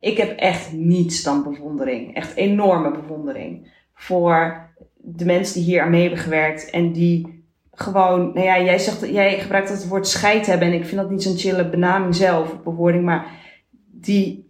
Ik heb echt niets dan bewondering. Echt enorme bewondering. Voor de mensen die hier aan mee hebben gewerkt. En die gewoon, nou ja, jij, zegt, jij gebruikt het woord scheid hebben. En ik vind dat niet zo'n chille benaming zelf, bewoording. Maar die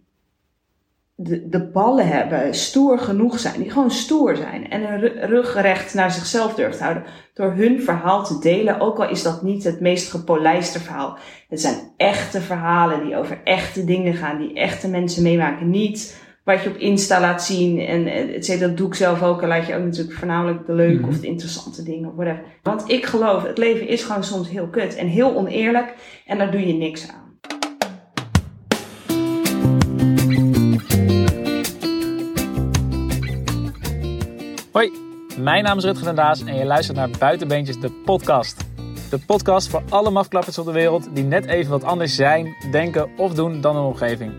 de, de ballen hebben, stoer genoeg zijn, die gewoon stoer zijn en een rug recht naar zichzelf durft te houden door hun verhaal te delen, ook al is dat niet het meest gepolijste verhaal. Het zijn echte verhalen die over echte dingen gaan, die echte mensen meemaken. Niet wat je op Insta laat zien en et dat doe ik zelf ook. En laat je ook natuurlijk voornamelijk de leuke mhm. of de interessante dingen of whatever. Want ik geloof, het leven is gewoon soms heel kut en heel oneerlijk en daar doe je niks aan. Hoi, mijn naam is Rutger van Daas en je luistert naar Buitenbeentjes, de podcast. De podcast voor alle mafklappers op de wereld die net even wat anders zijn, denken of doen dan hun omgeving.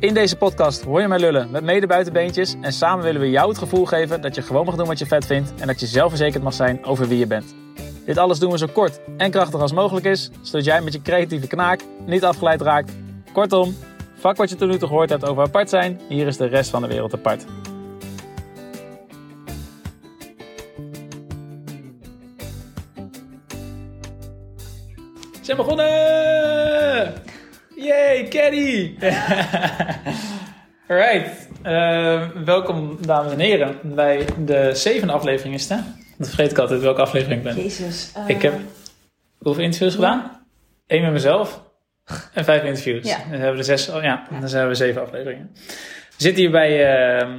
In deze podcast hoor je mij lullen met mede buitenbeentjes en samen willen we jou het gevoel geven dat je gewoon mag doen wat je vet vindt en dat je zelfverzekerd mag zijn over wie je bent. Dit alles doen we zo kort en krachtig als mogelijk is, zodat jij met je creatieve knaak niet afgeleid raakt. Kortom, vak wat je tot nu toe gehoord hebt over apart zijn, hier is de rest van de wereld apart. Zijn begonnen! Yay, Caddy! Alright, uh, welkom dames en heren bij de zevende aflevering is het hè? Dat vergeet ik altijd welke aflevering ik ben. Jezus. Uh... Ik heb hoeveel interviews gedaan? Eén met mezelf en vijf interviews. Ja. Dan hebben we zes, oh ja, hebben we zeven afleveringen. We zitten hier bij uh,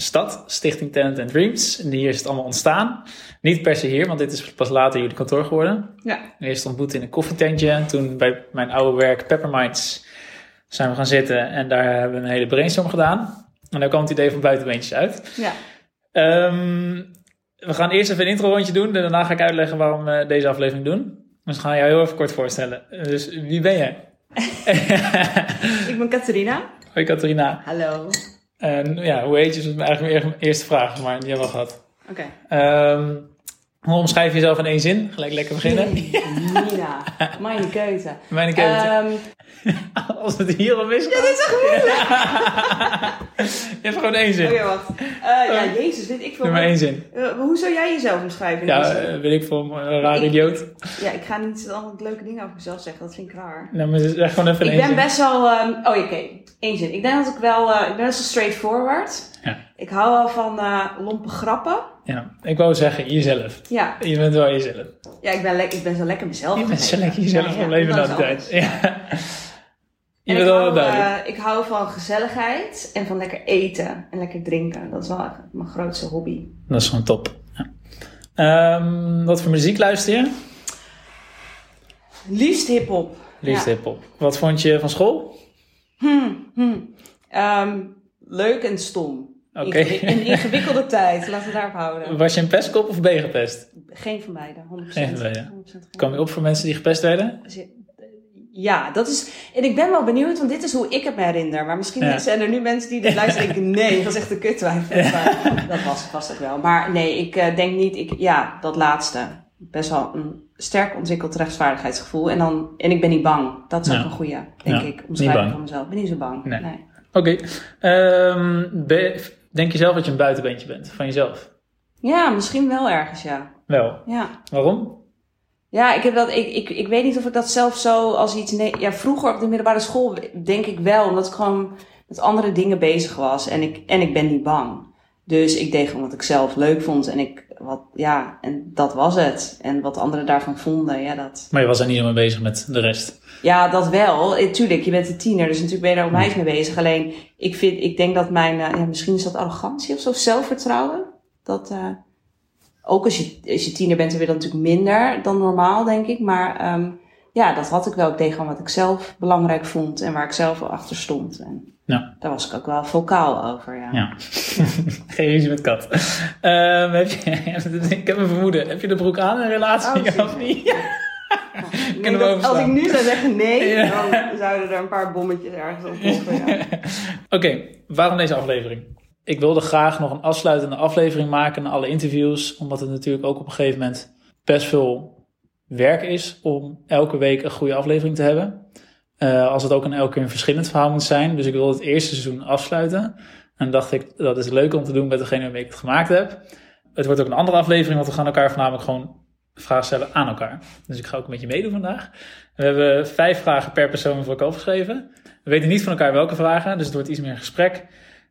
Stad, Stichting Talent and Dreams. En hier is het allemaal ontstaan. Niet per se hier, want dit is pas later jullie kantoor geworden. Ja. Eerst ontmoet in een koffietentje. En toen bij mijn oude werk Pepperminds zijn we gaan zitten. En daar hebben we een hele brainstorm gedaan. En daar kwam het idee van buitenbeentjes uit. Ja. Um, we gaan eerst even een intro rondje doen. En daarna ga ik uitleggen waarom we deze aflevering doen. Dus we gaan jou heel even kort voorstellen. Dus wie ben jij? ik ben Catharina. Hoi Catharina. Hallo. En ja, hoe heet je? Dat is eigenlijk mijn eerste vraag, maar die hebben we al gehad. Oké. Ehm, hoe omschrijf je jezelf in één zin? Gelijk lekker beginnen. Nina, mijn keuze. Mijn keuze. Um, Als het hier al misgaat. Ja, dit is echt moeilijk. je hebt gewoon één zin. Oké, wacht. Uh, ja, oh. jezus, weet ik veel. Doe maar één zin. Uh, hoe zou jij jezelf omschrijven? Ja, uh, weet ik veel, een raar idioot. Ja, ik ga niet altijd leuke dingen over mezelf zeggen, dat vind ik raar. Nou, maar zeg gewoon even Ik ben best wel, um, oh oké, één zin. Ik denk dat ik wel, ik ben best wel straightforward. Ja. Ik hou wel van lompe grappen. Ja, ik wou zeggen, jezelf. Ja. Je bent wel jezelf. Ja, ik ben, ik ben zo lekker mezelf. Je bent zo lekker jezelf ja, ja, leven de tijd. Ja. Je bent wel duidelijk. Uh, ik hou van gezelligheid en van lekker eten en lekker drinken. Dat is wel mijn grootste hobby. Dat is gewoon top. Ja. Um, wat voor muziek luister je? Liefst hip-hop. Liefst ja. hip-hop. Wat vond je van school? Hmm, hmm. Um, leuk en stom. Oké. In een ingewikkelde tijd, laten we daarop houden. Was je een pestkop of ben je gepest? Geen van beide, 100%. Geen van beide. 100% Kwam je op voor mensen die gepest werden? Ja, dat is. En ik ben wel benieuwd, want dit is hoe ik het me herinner. Maar misschien zijn er nu mensen die dit luisteren en denken: nee, dat is echt een kutwijf. Dat was, was het wel. Maar nee, ik uh, denk niet. Ik, ja, dat laatste. Best wel een sterk ontwikkeld rechtvaardigheidsgevoel. En, dan, en ik ben niet bang. Dat is ook een goede, denk ik, omschrijving van mezelf. Ik ben niet zo bang. Nee. nee. Oké. Okay. Um, Denk je zelf dat je een buitenbeentje bent van jezelf? Ja, misschien wel ergens, ja. Wel? Ja. Waarom? Ja, ik, heb dat, ik, ik, ik weet niet of ik dat zelf zo als iets... Nee, ja, vroeger op de middelbare school denk ik wel. Omdat ik gewoon met andere dingen bezig was. En ik, en ik ben niet bang. Dus ik deed gewoon wat ik zelf leuk vond. En ik, wat, ja, en dat was het. En wat anderen daarvan vonden, ja, dat... Maar je was er niet helemaal bezig met de rest? Ja, dat wel. Eh, tuurlijk, je bent een tiener, dus natuurlijk ben je daar op mij mee bezig. Alleen, ik vind, ik denk dat mijn, uh, ja, misschien is dat arrogantie of zo, zelfvertrouwen. Dat, uh, ook als je, als je tiener bent, dan weer dat natuurlijk minder dan normaal, denk ik. Maar, um, ja, dat had ik wel. Ik deed gewoon wat ik zelf belangrijk vond en waar ik zelf achter stond. En ja. daar was ik ook wel vocaal over, ja. ja. Geen ruzie met kat. Um, heb je, ik heb een vermoeden. Heb je de broek aan in een relatie oh, of niet? als ik nu zou zeggen nee, dan zouden er een paar bommetjes ergens op Ja. Oké, waarom deze aflevering? Ik wilde graag nog een afsluitende aflevering maken na alle interviews, omdat het natuurlijk ook op een gegeven moment best veel werk is om elke week een goede aflevering te hebben. Uh, als het ook in elke keer een verschillend verhaal moet zijn. Dus ik wil het eerste seizoen afsluiten. En dacht ik, dat is leuk om te doen met degene waarmee ik het gemaakt heb. Het wordt ook een andere aflevering, want we gaan elkaar voornamelijk gewoon vragen stellen aan elkaar. Dus ik ga ook een beetje meedoen vandaag. We hebben vijf vragen per persoon voor elkaar opgeschreven. We weten niet van elkaar welke vragen, dus het wordt iets meer een gesprek.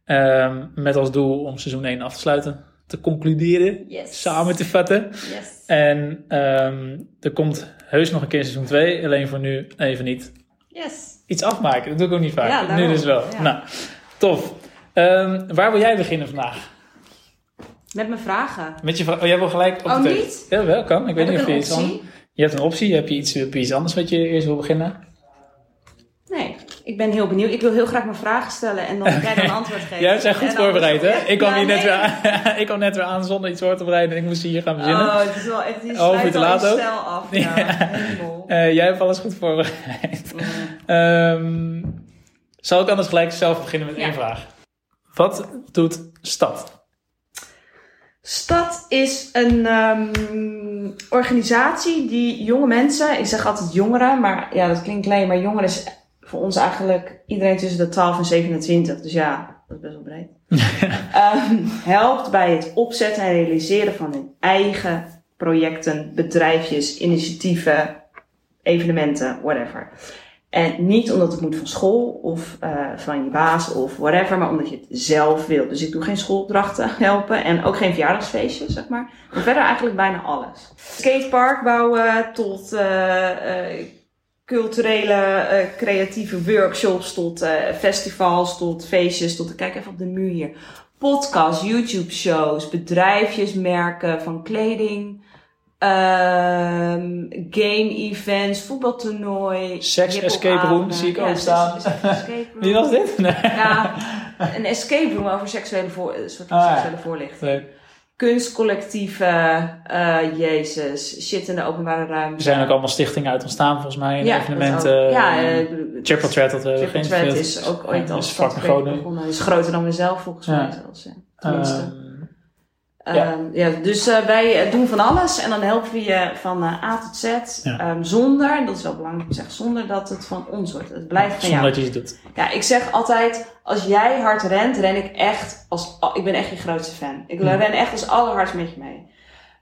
Um, met als doel om seizoen 1 af te sluiten, te concluderen, yes. samen te vatten. Yes. En um, er komt heus nog een keer seizoen 2, alleen voor nu even niet. Yes. Iets afmaken, dat doe ik ook niet vaak. Ja, nu dus wel. Ja. Nou, tof. Um, waar wil jij beginnen vandaag? Met mijn vragen. Met je vraag. Oh, jij wil gelijk op Oh, niet? Ja, wel kan. Ik weet niet of je iets anders. Je hebt een optie. Heb je iets, heb je iets anders wat je eerst wil beginnen? Ik ben heel benieuwd. Ik wil heel graag mijn vragen stellen en dan kan jij dan een antwoord geven. Jij bent goed En voorbereid, hè? Ik kwam, ja, hier net weer aan, ik kwam net weer aan zonder iets voor te bereiden en ik moest hier gaan beginnen. Oh, het is wel echt, die Oh, sluit al laat in ook? stijl af. Ja. Eh, jij hebt alles goed voorbereid. Mm. Ehm, zal ik anders gelijk zelf beginnen met Ja. één vraag? Wat doet stad? Stad is een ehm, organisatie die jonge mensen, ik zeg altijd jongeren, maar ja, dat klinkt klein, maar jongeren is voor ons eigenlijk iedereen tussen de 12 en 27. Dus ja, dat is best wel breed. Ehm, helpt bij het opzetten en realiseren van hun eigen projecten, bedrijfjes, initiatieven, evenementen, whatever. En niet omdat het moet van school of eh, van je baas of whatever, maar omdat je het zelf wil. Dus ik doe geen schoolopdrachten helpen en ook geen verjaardagsfeestjes, zeg maar. Maar verder eigenlijk bijna alles. Skatepark bouwen tot eh, eh, culturele, eh, creatieve workshops, tot eh, festivals, tot feestjes, tot, kijk even op de muur hier. Podcasts, YouTube shows, bedrijfjes, merken van kleding, ehm, game events, voetbaltoernooi. Sex escape room, zie ik Ja, ook staan. Wie was dit? Nee. Ja, een escape room over seksuele, voor, soort van Ah, ja. seksuele voorlichting. Leuk. Kunstcollectieven, eh, jezus, shit in de openbare ruimte. Er zijn ook allemaal stichtingen uit ontstaan volgens mij. En Ja, evenementen. ook. Ja, eh, ik bedoel, Triple Threat dat we Triple geen Threat veel- is ook ooit als stad begonnen. Is groter dan mezelf volgens mij zelfs. Ja. Tenminste. Ja. Ehm, ja, dus eh, wij eh, doen van alles en dan helpen we je van eh, A tot Z. Ja. Ehm, zonder, dat is wel belangrijk om te zeggen, zonder dat het van ons wordt. Het blijft van Zonder jou. dat je doet. Ja, ik zeg altijd, als jij hard rent, ren ik echt als, ik ben echt je grootste fan. Ik ren echt als allerhardst met je mee.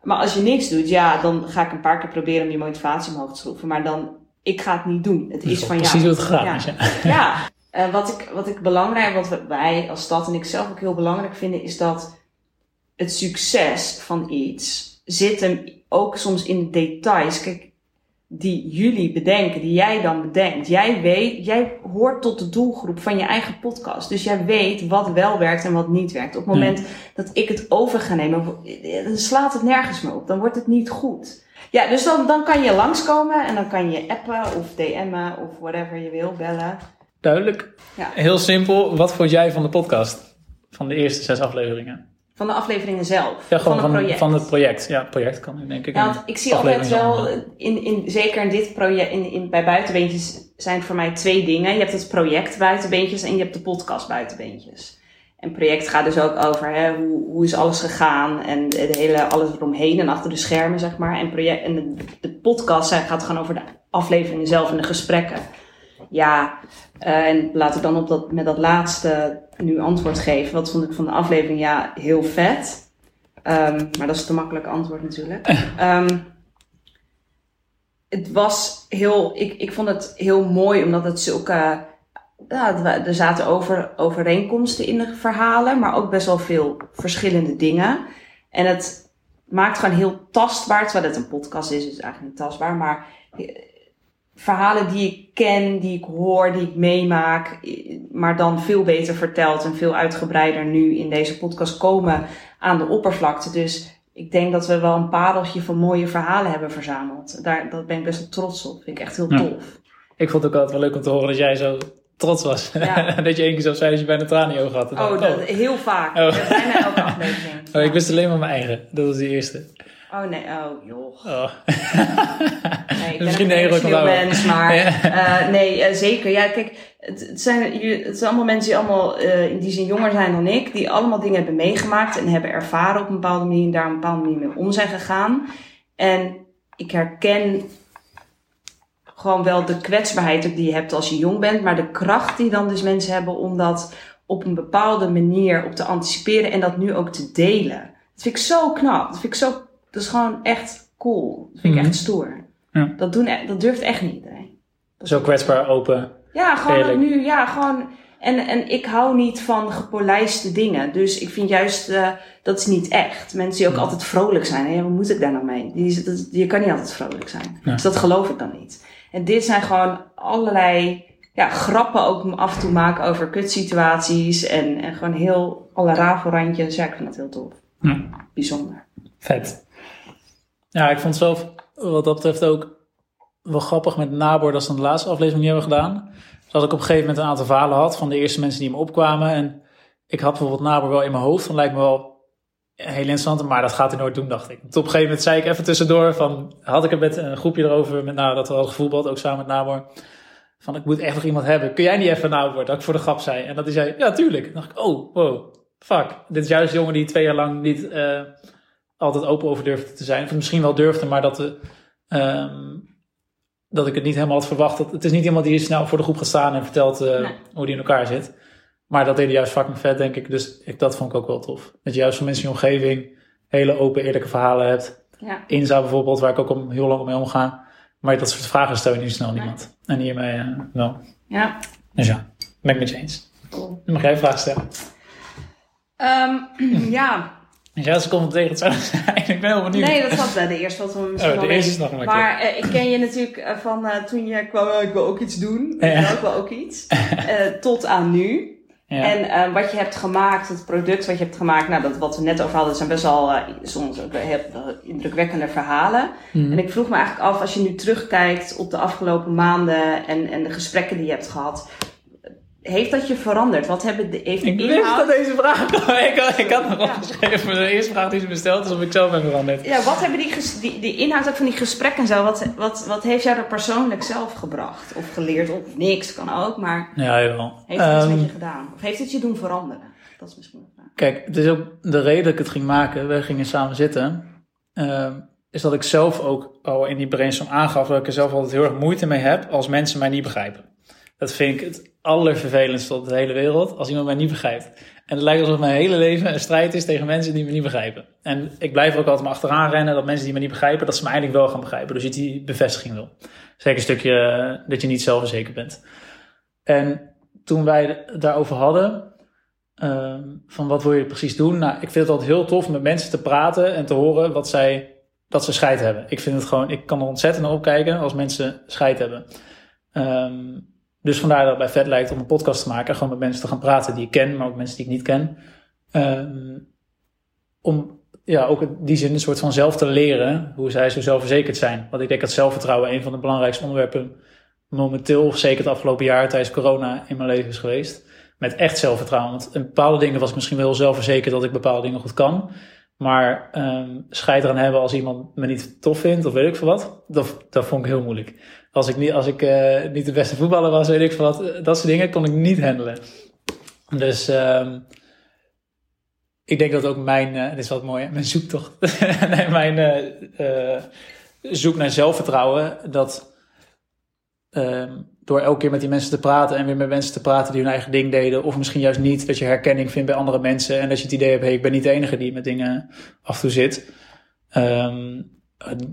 Maar als je niks doet, ja, dan ga ik een paar keer proberen om je motivatie omhoog te schroeven. Maar dan, ik ga het niet doen. Het is van jou. Precies hoe het Ja. is. Ja. Ja, wat, ik, wat ik belangrijk, wat wij als stad en ik zelf ook heel belangrijk vinden, is dat het succes van iets zit hem ook soms in de details. Kijk, die jullie bedenken, die jij dan bedenkt. Jij weet, jij hoort tot de doelgroep van je eigen podcast. Dus jij weet wat wel werkt en wat niet werkt. Op het moment dat ik het over ga nemen, dan slaat het nergens meer op. Dan wordt het niet goed. Ja, dus dan, dan kan je langskomen en dan kan je appen of DM'en of whatever je wil, bellen. Duidelijk. Ja. Heel simpel. Wat vond jij van de podcast? Van de eerste zes afleveringen? Van de afleveringen zelf. Ja, gewoon van het project. van het project. Ja, project kan ik denk ik. Ja, want ik zie altijd wel, in, in, zeker in dit project, in, in, bij buitenbeentjes zijn het voor mij twee dingen. Je hebt het project buitenbeentjes en je hebt de podcast buitenbeentjes. En project gaat dus ook over hè, hoe, hoe is alles gegaan en de hele, alles eromheen en achter de schermen, zeg maar. En, project, en de, de podcast gaat gewoon over de afleveringen zelf en de gesprekken. Ja, en laat ik dan op dat, met dat laatste nu antwoord geven. Wat vond ik van de aflevering? Ja, heel vet. Ehm, maar dat is te makkelijk antwoord natuurlijk. Ehm, het was heel, ik, ik vond het heel mooi omdat het zulke, ja, er zaten over, overeenkomsten in de verhalen, maar ook best wel veel verschillende dingen. En het maakt gewoon heel tastbaar, terwijl het een podcast is, is het eigenlijk niet tastbaar, maar verhalen die ik ken, die ik hoor, die ik meemaak, maar dan veel beter verteld en veel uitgebreider nu in deze podcast komen aan de oppervlakte. Dus ik denk dat we wel een pareltje van mooie verhalen hebben verzameld. Daar dat ben ik best wel trots op. Vind ik echt heel Ja. tof. Ik vond het ook altijd wel leuk om te horen dat jij zo trots was. Ja. dat je één keer zo zei dat je bijna tranen in je ogen had. Oh, dat, heel vaak. Oh. Bijna elke aflevering. Oh, ik wist alleen maar mijn eigen. Dat was die eerste. Oh nee, oh joh. Oh. Nee, ik ben Misschien een mens, maar Ja. eh, nee, eh, zeker. Ja, kijk, het, het zijn, het zijn allemaal mensen die allemaal eh, in die zin jonger zijn dan ik, die allemaal dingen hebben meegemaakt en hebben ervaren op een bepaalde manier en daar op een bepaalde manier mee om zijn gegaan. En ik herken gewoon wel de kwetsbaarheid die je hebt als je jong bent, maar de kracht die dan dus mensen hebben om dat op een bepaalde manier op te anticiperen en dat nu ook te delen. Dat vind ik zo knap. Dat vind ik zo, dat is gewoon echt cool. Dat vind ik Mhm. echt stoer. Ja. Dat, doen, e- dat durft echt niet iedereen. Zo kwetsbaar, open. Ja, gewoon Eerlijk. nu, ja, gewoon. En, en ik hou niet van gepolijste dingen. Dus ik vind juist, eh, dat is niet echt. Mensen die ook Ja. altijd vrolijk zijn. Hè? Wat moet ik daar nou mee? Die, dat, je kan niet altijd vrolijk zijn. Ja. Dus dat geloof ik dan niet. En dit zijn gewoon allerlei ja, grappen ook af en toe maken over kutsituaties. En, en gewoon heel alle rafelrandjes. Ja, ik vind dat heel tof. Ja. Bijzonder. Vet. Ja, ik vond zelf wat dat betreft ook wel grappig met Nabor, dat ze dan de laatste aflevering niet hebben gedaan. Dat ik op een gegeven moment een aantal verhalen had van de eerste mensen die me opkwamen. En ik had bijvoorbeeld Nabor wel in mijn hoofd, dan lijkt me wel heel interessant, maar dat gaat hij nooit doen, dacht ik. Tot op een gegeven moment zei ik even tussendoor van, had ik het met een groepje erover, met, nou, dat we hadden gevoetbald, ook samen met Nabor. Van, ik moet echt nog iemand hebben. Kun jij niet even Nabor? Dat ik voor de grap zei. En dat hij zei, ja, tuurlijk. Dan dacht ik, oh, wow, fuck. Dit is juist jongen die twee jaar lang niet eh, altijd open over durfde te zijn. Of misschien wel durfde, maar dat, de, ehm, dat ik het niet helemaal had verwacht. Dat, het is niet iemand die snel voor de groep gaat staan en vertelt eh, Nee. hoe die in elkaar zit. Maar dat deed hij juist fucking vet, denk ik. Dus ik, dat vond ik ook wel tof. Dat je juist van mensen in je omgeving hele open, eerlijke verhalen hebt. Ja. Inza bijvoorbeeld, waar ik ook om, heel lang mee omga. Maar dat soort vragen stel je niet snel niemand. En hiermee eh, wel. Ja. Dus ja, ben ik met je eens. Cool. Dan mag jij een vraag stellen. Ehm, ja. Ja, als ik kom tegen het zou zijn. ik ben heel benieuwd. Nee, dat was bij de eerste wat we misschien Oh, wel de eerste is nog een. Maar eh, ik ken je natuurlijk eh, van eh, toen je kwam, ik wil ook iets doen. Ja. Ik wil ook iets. Tot aan nu. Ja. En wat je hebt gemaakt, het product wat je hebt gemaakt, nou, dat wat we net over hadden, zijn best wel soms ook heel heel indrukwekkende verhalen. Mhm. En ik vroeg me eigenlijk af, als je nu terugkijkt op de afgelopen maanden en, en de gesprekken die je hebt gehad, heeft dat je veranderd? Wat hebben de, heeft de Ik wist dat inhoud... deze vraag kwam. Ik had, ik had nog Ja. opgeschreven. De eerste vraag die ze besteld is of ik zelf ben veranderd. Ja, wat hebben die, die, die inhoud ook van die gesprekken en zo, wat, wat, wat heeft jou er persoonlijk zelf gebracht? Of geleerd of niks, kan ook, maar Ja, jawel. heeft het iets Ehm, met je gedaan? Of heeft het je doen veranderen? Dat is misschien een vraag. Kijk, het is ook de reden dat ik het ging maken. We gingen samen zitten. ehm, is dat ik zelf ook al in die brainstorm aangaf dat ik er zelf altijd heel erg moeite mee heb als mensen mij niet begrijpen. Dat vind ik het allervervelendste op de hele wereld, als iemand mij niet begrijpt. En het lijkt alsof mijn hele leven een strijd is tegen mensen die me niet begrijpen. En ik blijf er ook altijd maar achteraan rennen dat mensen die me niet begrijpen, dat ze me eindelijk wel gaan begrijpen. Dus je die bevestiging wil. Zeker een stukje eh, dat je niet zelfverzekerd bent. En toen wij het daarover hadden, Ehm, van wat wil je precies doen? Nou, ik vind het altijd heel tof met mensen te praten en te horen wat zij, dat ze scheid hebben. Ik vind het gewoon, ik kan er ontzettend naar opkijken als mensen scheid hebben. Ehm, dus vandaar dat het bij vet lijkt om een podcast te maken. Gewoon met mensen te gaan praten die ik ken, maar ook mensen die ik niet ken. Ehm, om ja, ook in die zin een soort van zelf te leren hoe zij zo zelfverzekerd zijn. Want ik denk dat zelfvertrouwen een van de belangrijkste onderwerpen momenteel, zeker het afgelopen jaar tijdens corona, in mijn leven is geweest met echt zelfvertrouwen. Want in bepaalde dingen was ik misschien wel heel zelfverzekerd dat ik bepaalde dingen goed kan. Maar ehm scheid eraan hebben als iemand me niet tof vindt of weet ik veel wat, dat, dat vond ik heel moeilijk. Als ik, niet, als ik eh, niet de beste voetballer was, weet ik veel wat, eh, dat soort dingen kon ik niet handelen. Dus ehm, ik denk dat ook mijn, eh dit is wat mooi, mijn zoektocht, mijn zoek naar zelfvertrouwen, dat ehm, door elke keer met die mensen te praten en weer met mensen te praten die hun eigen ding deden, of misschien juist niet, dat je herkenning vindt bij andere mensen en dat je het idee hebt, hey, ik ben niet de enige die met dingen af en toe zit. Ehm,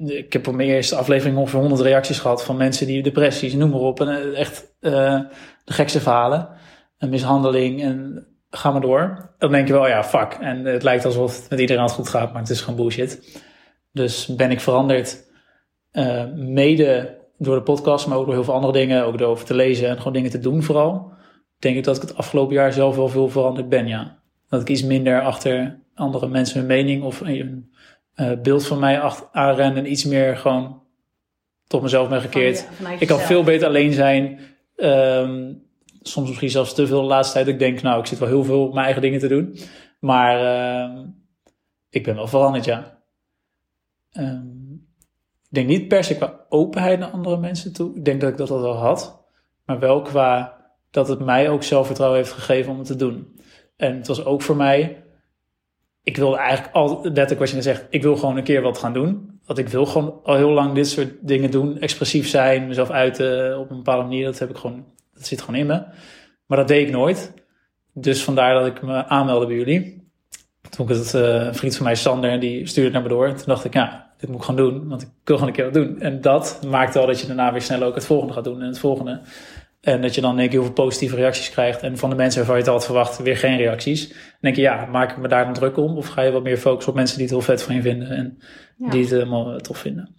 ik heb op mijn eerste aflevering ongeveer 100 reacties gehad van mensen die depressies, noem maar op, en eh, echt eh, de gekste verhalen, een mishandeling en ga maar door. Dan denk je wel, ja, fuck. En het lijkt alsof het met iedereen altijd goed gaat, maar het is gewoon bullshit. Dus ben ik veranderd, eh, mede door de podcast, maar ook door heel veel andere dingen, ook door te lezen en gewoon dingen te doen vooral. Denk ik dat ik het afgelopen jaar zelf wel veel veranderd ben, ja. Dat ik iets minder achter andere mensen hun mening of eh, beeld van mij achter, aanren en iets meer gewoon tot mezelf ben gekeerd. Van Ik kan veel beter alleen zijn. Ehm, soms misschien zelfs te veel de laatste tijd. Ik denk, nou, ik zit wel heel veel op mijn eigen dingen te doen. Maar ehm, ik ben wel veranderd, ja. Ehm, ik denk niet per se qua openheid naar andere mensen toe. Ik denk dat ik dat al wel had. Maar wel qua dat het mij ook zelfvertrouwen heeft gegeven om het te doen. En het was ook voor mij... Ik wilde eigenlijk al, letterlijk wat je net zegt, ik wil gewoon een keer wat gaan doen. Want ik wil gewoon al heel lang dit soort dingen doen. Expressief zijn, mezelf uiten op een bepaalde manier. Dat heb ik gewoon, dat zit gewoon in me. Maar dat deed ik nooit. Dus vandaar dat ik me aanmeldde bij jullie. Toen ik het, uh, een vriend van mij, Sander, die stuurde het naar me door. En toen dacht ik, ja, dit moet ik gewoon doen. Want ik wil gewoon een keer wat doen. En dat maakt wel dat je daarna weer snel ook het volgende gaat doen en het volgende. En dat je dan denk ik heel veel positieve reacties krijgt. En van de mensen waarvan je het had verwacht, weer geen reacties. Dan denk je, ja, maak ik me daar dan druk om? Of ga je wat meer focussen op mensen die het heel vet van je vinden en die het helemaal tof vinden?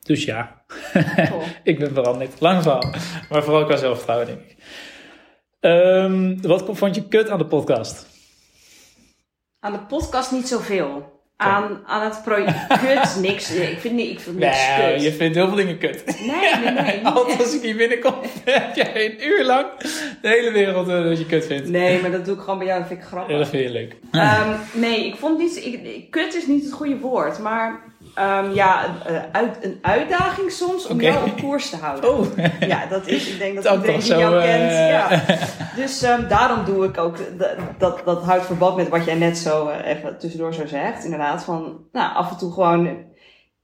Dus ja, ik ben veranderd. Lang verhaal. Maar vooral qua zelfvertrouwen, denk ik. Um, wat vond je kut aan de podcast? Aan de podcast niet zoveel aan, aan het project. Kut, niks. Ik vind, niet, ik vind niks nee, kut. je vindt heel veel dingen kut. Nee, nee, nee. Altijd als ik hier binnenkom, heb jij een uur lang de hele wereld uh, dat je kut vindt. Nee, maar dat doe ik gewoon bij jou. Dat vind ik grappig. Ja, dat vind je leuk. Um, nee, ik vond niet... Ik, kut is niet het goede woord, maar... Um, ja, een, uit, een uitdaging soms om okay. jou op koers te houden. Oh. Ja, dat is, ik denk dat, dat iedereen die jou uh, kent. Ja. Dus um, daarom doe ik ook, dat, dat, houdt verband met wat jij net zo uh, even tussendoor zo zegt. Inderdaad, van nou, af en toe gewoon,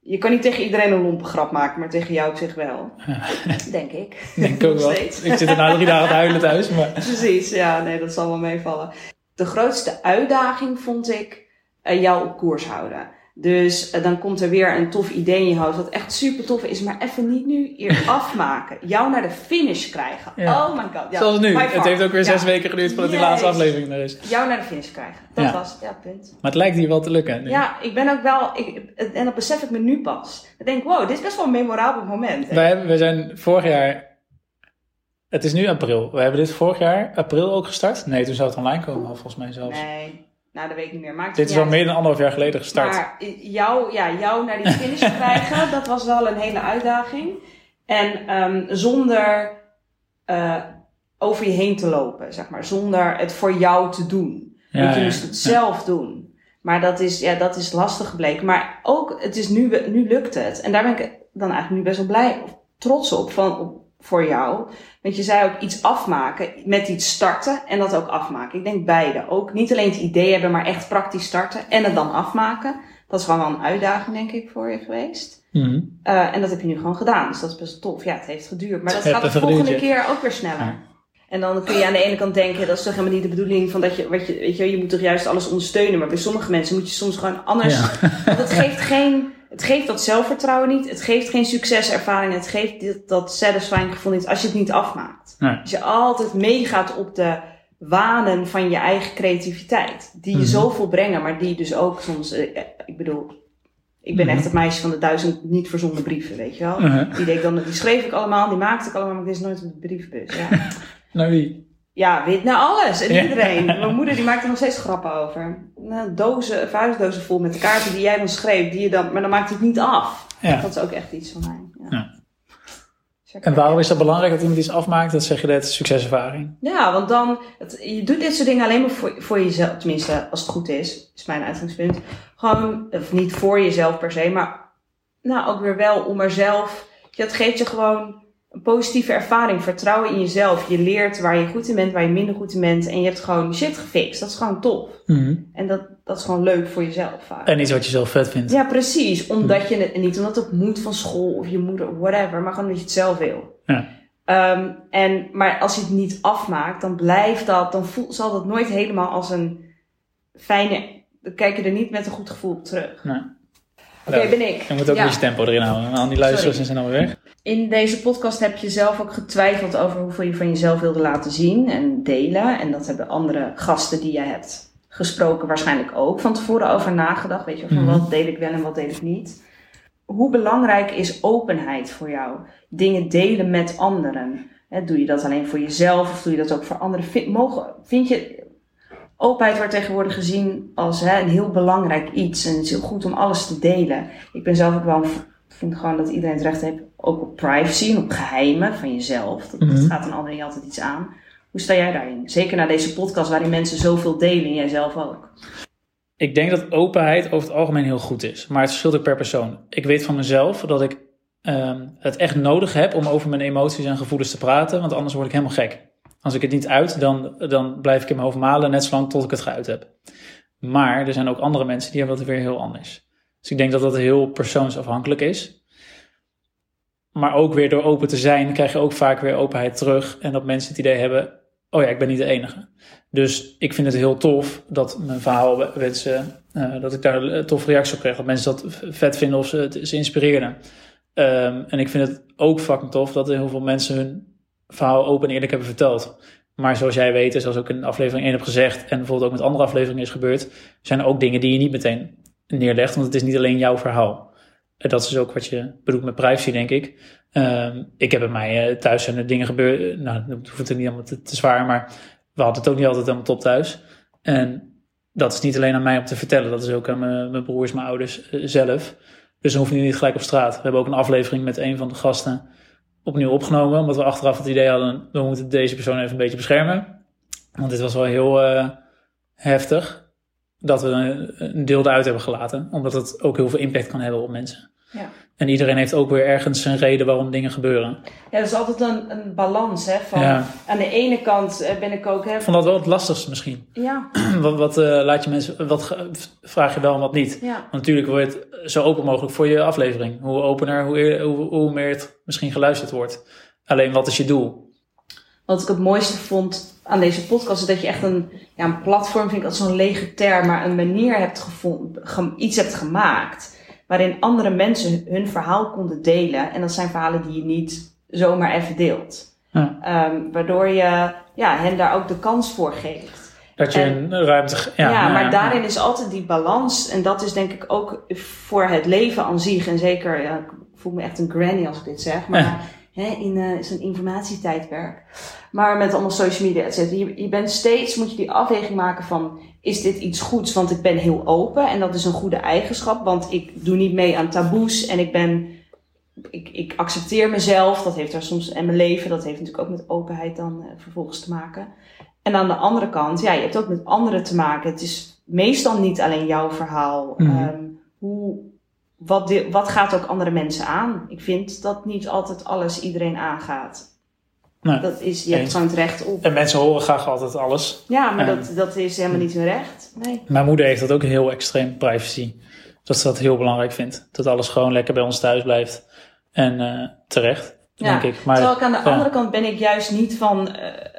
je kan niet tegen iedereen een lompe grap maken, maar tegen jou op zich wel. denk ik. Denk ook wel. Ik zit er nou drie dagen te huilen thuis. Maar... Precies, ja, nee, dat zal wel meevallen. De grootste uitdaging vond ik uh, jou op koers houden. Dus uh, dan komt er weer een tof idee in je hoofd, wat echt super tof is, maar even niet nu hier afmaken. Jou naar de finish krijgen. Oh my god. Ja, Zoals nu. Het heeft ook weer zes weken geduurd voordat die laatste aflevering er is. Jou naar de finish krijgen. Dat was het, ja, punt. Maar het lijkt hier wel te lukken. Ja, ik ben ook wel, ik, en dat besef ik me nu pas. Ik denk, wow, dit is best wel een memorabel moment. Wij, we zijn vorig jaar, het is nu april. We hebben dit vorig jaar april ook gestart. Nee, toen zou het online komen, volgens mij zelfs. Nee. Nou, dat weet ik niet meer. Maakt Dit is al meer dan anderhalf jaar geleden gestart. Maar jou, ja, jou naar die finish krijgen, dat was wel een hele uitdaging. En um, zonder uh, over je heen te lopen, zeg maar. Zonder het voor jou te doen. Ja, Want je moest het zelf doen. Maar dat is, ja, dat is lastig gebleken. Maar ook, het is nu, nu lukt het. En daar ben ik dan eigenlijk nu best wel blij of trots op. Van, op, voor jou. Want je zei ook iets afmaken, met iets starten en dat ook afmaken. Ik denk beide. Ook niet alleen het idee hebben, maar echt praktisch starten en het dan afmaken. Dat is gewoon wel een uitdaging, denk ik, voor je geweest. Mm uh, en dat heb je nu gewoon gedaan. Dus dat is best tof. Ja, het heeft geduurd. Maar dat gaat de volgende keer ook weer sneller. En dan kun je aan de ene kant denken, dat is toch helemaal niet de bedoeling van dat je, wat je, weet je, je moet toch juist alles ondersteunen. Maar bij sommige mensen moet je soms gewoon anders. Ja. Want het geeft geen, het geeft dat zelfvertrouwen niet. Het geeft geen succeservaring. Het geeft dat, dat satisfying gevoel niet als je het niet afmaakt. Nee. Als je altijd meegaat op de wanen van je eigen creativiteit. Die je mm -hmm. zoveel brengen, maar die dus ook soms, uh, ik bedoel, ik ben mm -hmm. echt het meisje van de duizend niet verzonden brieven, weet je wel. Uh -huh. Die dan, die schreef ik allemaal, die maakte ik allemaal, maar dit is nooit een briefbus. Ja. Naar wie? Ja, weet naar alles en iedereen. Mijn moeder die maakt er nog steeds grappen over. Nou, dozen, vuistdozen vol met kaarten die jij dan schreef, die je dan, maar dan maakt het niet af. Ja. Dat is ook echt iets van mij. Ja. ja. En waarom is dat belangrijk dat iemand iets afmaakt? Dat zeg je net, succeservaring. Ja, want dan, het, je doet dit soort dingen alleen maar voor, voor jezelf. Tenminste, als het goed is, is mijn uitgangspunt. Gewoon, of niet voor jezelf per se, maar nou ook weer wel om er zelf. Dat geeft je gewoon een positieve ervaring, vertrouwen in jezelf. Je leert waar je goed in bent, waar je minder goed in bent. En je hebt gewoon shit gefixt. Dat is gewoon tof. Mm En dat, dat is gewoon leuk voor jezelf vaak. En iets wat je zelf vet vindt. Ja, precies. Omdat je het, niet omdat het moet van school of je moeder, whatever. Maar gewoon omdat je het zelf wil. Ja. Um, en, maar als je het niet afmaakt, dan blijft dat, dan voel, zal dat nooit helemaal als een fijne, dan kijk je er niet met een goed gevoel op terug. Nee. Oké, okay, ben ik. Je moet ook ja. een beetje tempo erin houden. Al die luisteraars zijn weer weg. In deze podcast heb je zelf ook getwijfeld over hoeveel je van jezelf wilde laten zien en delen. En dat hebben andere gasten die jij hebt gesproken waarschijnlijk ook van tevoren over nagedacht. Weet je, van mm-hmm. wat deel ik wel en wat deel ik niet. Hoe belangrijk is openheid voor jou? Dingen delen met anderen. doe je dat alleen voor jezelf of doe je dat ook voor anderen? Vind, mogen, vind je, openheid wordt tegenwoordig gezien als hè, een heel belangrijk iets. En het is heel goed om alles te delen. Ik ben zelf ook wel vind gewoon dat iedereen het recht heeft ook op privacy en op geheimen van jezelf. Dat, mm-hmm. gaat een ander niet altijd iets aan. Hoe sta jij daarin? Zeker na deze podcast waarin mensen zoveel delen en jij zelf ook. Ik denk dat openheid over het algemeen heel goed is. Maar het verschilt ook per persoon. Ik weet van mezelf dat ik um, het echt nodig heb om over mijn emoties en gevoelens te praten. Want anders word ik helemaal gek. Als ik het niet uit, dan, dan blijf ik in mijn hoofd malen net zolang tot ik het geuit heb. Maar er zijn ook andere mensen die hebben dat weer heel anders. Dus ik denk dat dat heel persoonsafhankelijk is. Maar ook weer door open te zijn, krijg je ook vaak weer openheid terug. En dat mensen het idee hebben: oh ja, ik ben niet de enige. Dus ik vind het heel tof dat mijn verhaal wensen, uh, dat ik daar een toffe reactie op kreeg. Dat mensen dat vet vinden of ze het ze inspireerden. Um, en ik vind het ook fucking tof dat heel veel mensen hun verhaal open en eerlijk hebben verteld. Maar zoals jij weet, zoals ook in aflevering 1 heb gezegd, en bijvoorbeeld ook met andere afleveringen is gebeurd, zijn er ook dingen die je niet meteen neerlegt, want het is niet alleen jouw verhaal. En dat is ook wat je bedoelt met privacy, denk ik. Um, ik heb bij mij uh, thuis zijn er dingen gebeurd, nou, dat hoeft het niet allemaal te, zwaar, maar we hadden het ook niet altijd helemaal top thuis. En dat is niet alleen aan mij om te vertellen, dat is ook aan mijn, mijn broers, mijn ouders zelf. Dus dan hoef je niet gelijk op straat. We hebben ook een aflevering met een van de gasten opnieuw opgenomen. Omdat we achteraf het idee hadden, we moeten deze persoon even een beetje beschermen. Want dit was wel heel uh, heftig. Dat we een deel eruit hebben gelaten. Omdat het ook heel veel impact kan hebben op mensen. Ja. En iedereen heeft ook weer ergens een reden waarom dingen gebeuren. Ja, dat is altijd een, een balans. Hè, van, ja. Aan de ene kant eh, ben ik ook... Hè, ik vond dat wel het lastigste misschien. Ja. wat wat uh, laat je mensen, wat vraag je wel en wat niet. Ja. Want natuurlijk wordt het zo open mogelijk voor je aflevering. Hoe opener, hoe, hoe, hoe meer het misschien geluisterd wordt. Alleen wat is je doel? Wat ik het mooiste vond aan deze podcast is dat je echt een, ja, een platform, vind ik als zo'n lege term, maar een manier hebt gevonden, iets hebt gemaakt waarin andere mensen hun verhaal konden delen. En dat zijn verhalen die je niet zomaar even deelt. Ja. Um, waardoor je ja, hen daar ook de kans voor geeft. Dat je en, een ruimte. Ja, ja maar daarin is altijd die balans. En dat is denk ik ook voor het leven aan zich. En zeker, ik voel me echt een granny als ik dit zeg. Maar in uh, zo'n informatietijdperk. Maar met allemaal social media, et cetera. Je, je bent steeds, moet je die afweging maken van is dit iets goeds? Want ik ben heel open en dat is een goede eigenschap, want ik doe niet mee aan taboes en ik ben, ik, ik accepteer mezelf. Dat heeft er soms, en mijn leven, dat heeft natuurlijk ook met openheid dan uh, vervolgens te maken. En aan de andere kant, ja, je hebt ook met anderen te maken. Het is meestal niet alleen jouw verhaal. Mm -hmm. um, hoe, wat, de, wat gaat ook andere mensen aan? Ik vind dat niet altijd alles iedereen aangaat. Nee, dat is, je hebt gewoon het recht op. En mensen horen graag altijd alles. Ja, maar en, dat, dat is helemaal niet hun recht. Nee. Mijn moeder heeft dat ook heel extreem, privacy. Dat ze dat heel belangrijk vindt. Dat alles gewoon lekker bij ons thuis blijft. En uh, terecht, ja. denk ik. Maar, Terwijl ik aan de ja. andere kant ben ik juist niet van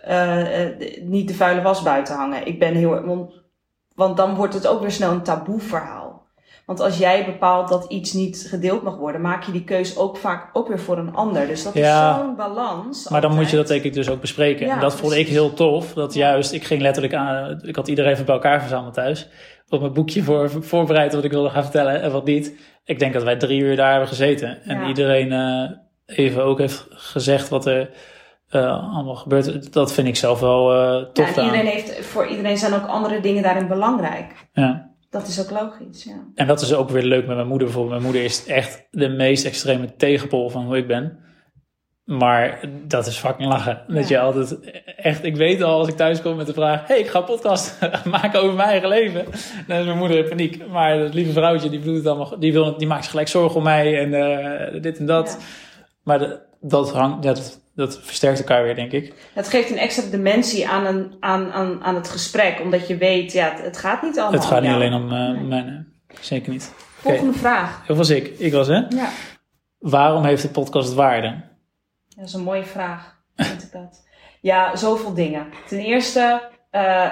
uh, uh, niet de vuile was buiten hangen. Ik ben heel... Want, want dan wordt het ook weer snel een taboe verhaal. Want als jij bepaalt dat iets niet gedeeld mag worden, maak je die keus ook vaak ook weer voor een ander. Dus dat ja, is zo'n balans. Maar dan moet je dat denk ik dus ook bespreken. Ja, en dat vond ik heel tof. Dat juist, ik ging letterlijk aan, ik had iedereen even bij elkaar verzameld thuis. Op mijn boekje voor, voorbereid wat ik wilde gaan vertellen en wat niet. Ik denk dat wij drie uur daar hebben gezeten. En ja. iedereen uh, even ook heeft gezegd wat er uh, allemaal gebeurt. Dat vind ik zelf wel uh, tof. Ja, iedereen heeft, voor iedereen zijn ook andere dingen daarin belangrijk. Ja. Dat is ook logisch, ja. En dat is ook weer leuk met mijn moeder. Bijvoorbeeld, mijn moeder is echt de meest extreme tegenpol van hoe ik ben. Maar dat is fucking lachen. Ja. Dat je altijd echt, ik weet al als ik thuis kom met de vraag: hey, ik ga een podcast maken over mijn eigen leven. Dan is mijn moeder in paniek. Maar dat lieve vrouwtje, die, het allemaal, die, wil, die maakt zich gelijk zorgen om mij en uh, dit en dat. Ja. Maar de, dat hangt, dat, dat versterkt elkaar weer, denk ik. Het geeft een extra dimensie aan, een, aan, aan, aan het gesprek, omdat je weet, ja, het, het gaat niet allemaal Het gaat niet alleen om uh, nee. zeker niet. Volgende okay. vraag. Heel was ik. Ik was, hè? Ja. Waarom heeft de podcast waarde? Dat is een mooie vraag, vind ik dat. Ja, zoveel dingen. Ten eerste, uh,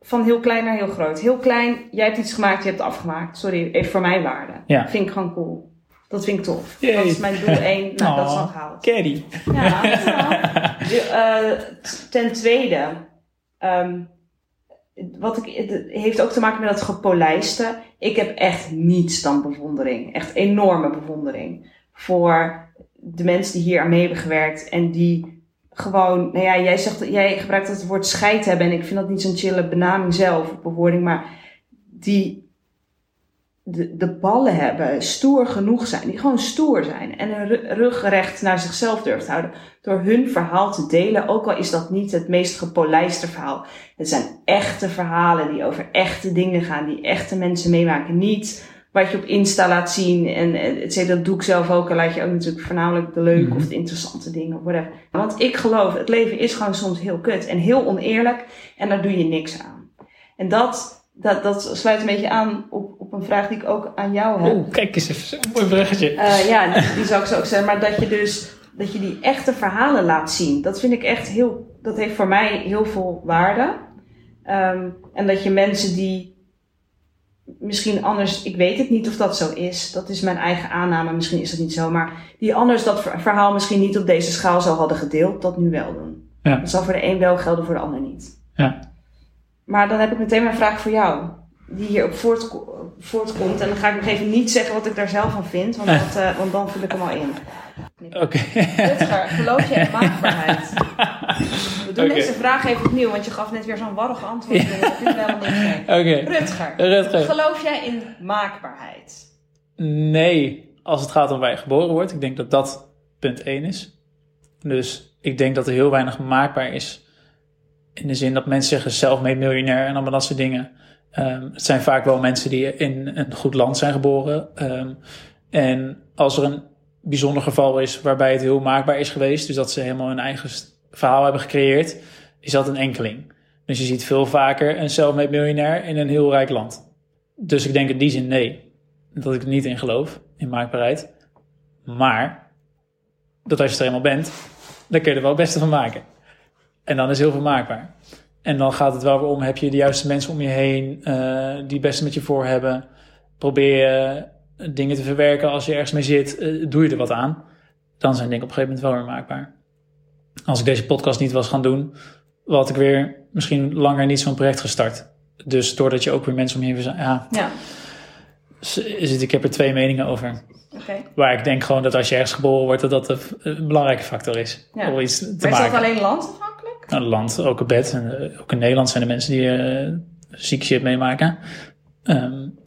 van heel klein naar heel groot. Heel klein, jij hebt iets gemaakt, je hebt het afgemaakt. Sorry, heeft voor mij waarde. Ja. Vind ik gewoon cool. Dat vind ik tof. Yay. Dat is mijn doel 1. Nou, oh, dat is al gehaald. Caddy. Ja, uh, ten tweede, um, wat ik, het heeft ook te maken met dat gepolijste. Ik heb echt niets dan bewondering. Echt enorme bewondering. Voor de mensen die hier aan mee hebben gewerkt. En die gewoon, nou ja, jij, zegt, jij gebruikt het woord scheid hebben. En ik vind dat niet zo'n chille benaming zelf, bewoording. Maar die de, de ballen hebben, stoer genoeg zijn, die gewoon stoer zijn en hun rug recht naar zichzelf durft houden door hun verhaal te delen, ook al is dat niet het meest gepolijste verhaal. Het zijn echte verhalen die over echte dingen gaan, die echte mensen meemaken. Niet wat je op Insta laat zien en et dat doe ik zelf ook en laat je ook natuurlijk voornamelijk de leuke mm -hmm. of de interessante dingen of whatever. Want ik geloof, het leven is gewoon soms heel kut en heel oneerlijk en daar doe je niks aan. En dat dat, dat sluit een beetje aan op, op een vraag die ik ook aan jou heb. Oeh, kijk eens even, een mooi vraagje. Uh, ja, die, die zou ik zo ook zeggen. Maar dat je dus dat je die echte verhalen laat zien. Dat vind ik echt heel, dat heeft voor mij heel veel waarde. Um, en dat je mensen die misschien anders, ik weet het niet of dat zo is. Dat is mijn eigen aanname, misschien is dat niet zo. Maar die anders dat verhaal misschien niet op deze schaal zou hadden gedeeld, dat nu wel doen. Ja. Dat zal voor de een wel gelden, voor de ander niet. Ja. Maar dan heb ik meteen mijn vraag voor jou. Die hierop voort, voortkomt. En dan ga ik nog even niet zeggen wat ik daar zelf van vind. Want, dat, uh, want dan vul ik hem al in. Oké. Okay. geloof je in maakbaarheid? We doen deze vraag even opnieuw, want je gaf net weer zo'n warrig antwoord. Ja. Dat vind helemaal niet Oké. Rutger, Rutger, geloof jij in maakbaarheid? Nee, als het gaat om waar je geboren wordt. Ik denk dat dat punt 1 is. Dus ik denk dat er heel weinig maakbaar is. In de zin dat mensen zeggen zelfmade miljonair en allemaal dat soort dingen. Um, het zijn vaak wel mensen die in een goed land zijn geboren. Um, en als er een bijzonder geval is waarbij het heel maakbaar is geweest, dus dat ze helemaal hun eigen verhaal hebben gecreëerd, is dat een enkeling. Dus je ziet veel vaker een self-made miljonair in een heel rijk land. Dus ik denk in die zin nee, dat ik er niet in geloof, in maakbaarheid. Maar, dat als je er eenmaal bent, dan kun je er wel het beste van maken. En dan is heel veel maakbaar. En dan gaat het wel weer om, heb je de juiste mensen om je heen uh, die het beste met je voor hebben. Probeer je dingen te verwerken als je ergens mee zit, uh, doe je er wat aan. Dan zijn dingen op een gegeven moment wel weer maakbaar. Als ik deze podcast niet was gaan doen, had ik weer misschien langer niet zo'n project gestart. Dus doordat je ook weer mensen om je heen... Ja, ja. Zit, ik heb er twee meningen over. Okay. Waar ik denk gewoon dat als je ergens geboren wordt, dat dat een belangrijke factor is. Ja. Om iets te maar maken. is dat alleen landafhankelijk? Nou, land, ook een bed. En, uh, ook in Nederland zijn er mensen die uh, ziek shit meemaken. Um,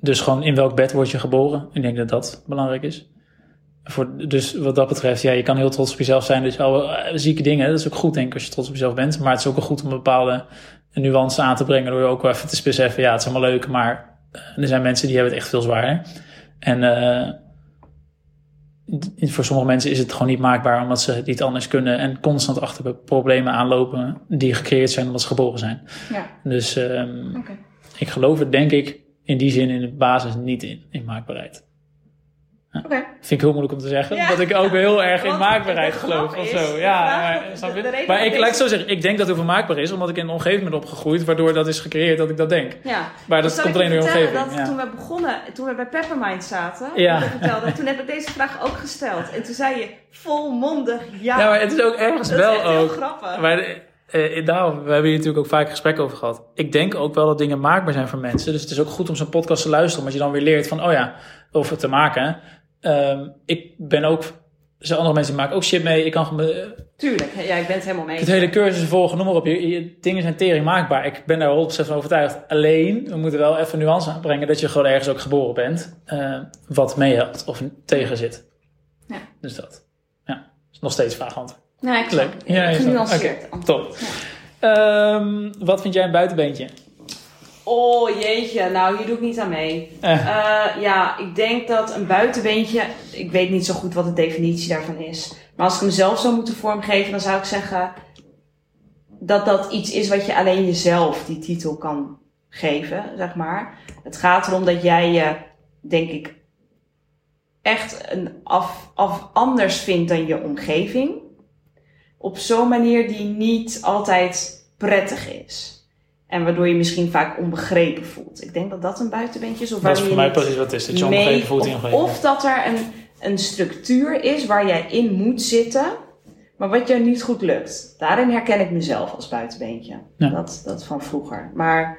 dus gewoon in welk bed word je geboren? Ik denk dat dat belangrijk is. Voor, dus wat dat betreft, ja, je kan heel trots op jezelf zijn. Dus al uh, zieke dingen, dat is ook goed denk ik als je trots op jezelf bent. Maar het is ook wel goed om een bepaalde nuance aan te brengen. Door je ook wel even te beseffen, ja, het is allemaal leuk. Maar er zijn mensen die hebben het echt veel zwaarder. En voor sommige mensen is het gewoon niet maakbaar omdat ze het niet anders kunnen en constant achter problemen aanlopen die gecreëerd zijn omdat ze geboren zijn. Ja. Dus um, okay. ik geloof er denk ik in die zin in de basis niet in, in maakbaarheid. Okay. Vind ik heel moeilijk om te zeggen, ja. dat ik ook heel erg in maakbaarheid geloof of zo. Ja, maar, de, maar ik, laat ik zo zeggen, ik denk dat het maakbaar is, omdat ik in een omgeving ben opgegroeid, waardoor dat is gecreëerd dat ik dat denk. Ja. Maar dat dus komt alleen door je omgeving. Dat ja. toen we begonnen, toen we bij Peppermind zaten, ja. vertelde, toen heb ik deze vraag ook gesteld. En toen zei je volmondig ja. Ja, maar het is ook ergens dat wel is echt heel ook. grappig. Maar uh, daarom, we hebben hier natuurlijk ook vaak gesprekken over gehad. Ik denk ook wel dat dingen maakbaar zijn voor mensen. Dus het is ook goed om zo'n podcast te luisteren, omdat je dan weer leert van, oh ja, over te maken. Um, ik ben ook, er zijn andere mensen die maken ook shit mee. Ik kan gewoon. Tuurlijk, ja, ik ben het helemaal mee. Het hele cursus volgen, noem maar op. Je, je, dingen zijn tering maakbaar. Ik ben daar 100% van overtuigd. Alleen, we moeten wel even nuance aanbrengen dat je gewoon ergens ook geboren bent. Uh, wat meehelpt of tegen zit. Ja. Dus dat. Ja, is nog steeds vaag antwoord. Nee, ik Leuk. Ja, genuanceerd. Okay, top. Ja. Um, wat vind jij een buitenbeentje? Oh jeetje, nou hier doe ik niet aan mee. Uh. Uh, ja, ik denk dat een buitenbeentje, ik weet niet zo goed wat de definitie daarvan is. Maar als ik hem zelf zou moeten vormgeven, dan zou ik zeggen dat dat iets is wat je alleen jezelf die titel kan geven, zeg maar. Het gaat erom dat jij je, denk ik, echt een af, af anders vindt dan je omgeving. Op zo'n manier die niet altijd prettig is. En waardoor je misschien vaak onbegrepen voelt. Ik denk dat dat een buitenbeentje is. Of dat is voor mij precies wat is. Dat je onbegrepen voelt in of, of dat er een, een structuur is waar jij in moet zitten. Maar wat jou niet goed lukt. Daarin herken ik mezelf als buitenbeentje. Ja. Dat, dat van vroeger. Maar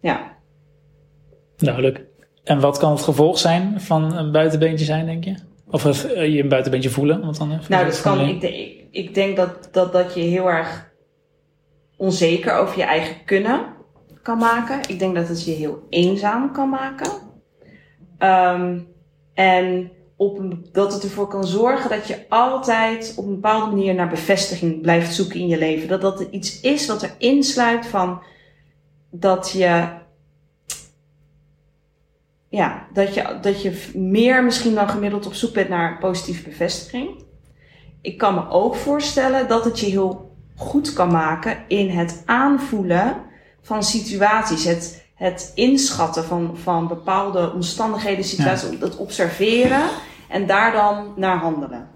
ja. Duidelijk. En wat kan het gevolg zijn van een buitenbeentje zijn, denk je? Of uh, je een buitenbeentje voelen? Want dan, nou, dat kan. Ik, ik, ik denk dat, dat, dat je heel erg onzeker over je eigen kunnen kan maken. Ik denk dat het je heel eenzaam kan maken. Um, en op dat het ervoor kan zorgen dat je altijd op een bepaalde manier naar bevestiging blijft zoeken in je leven. Dat dat iets is wat er insluit van dat je. Ja, dat je, dat je meer misschien dan gemiddeld op zoek bent naar positieve bevestiging. Ik kan me ook voorstellen dat het je heel goed kan maken in het aanvoelen van situaties. Het het inschatten van, van bepaalde omstandigheden, situaties, dat observeren en daar dan naar handelen.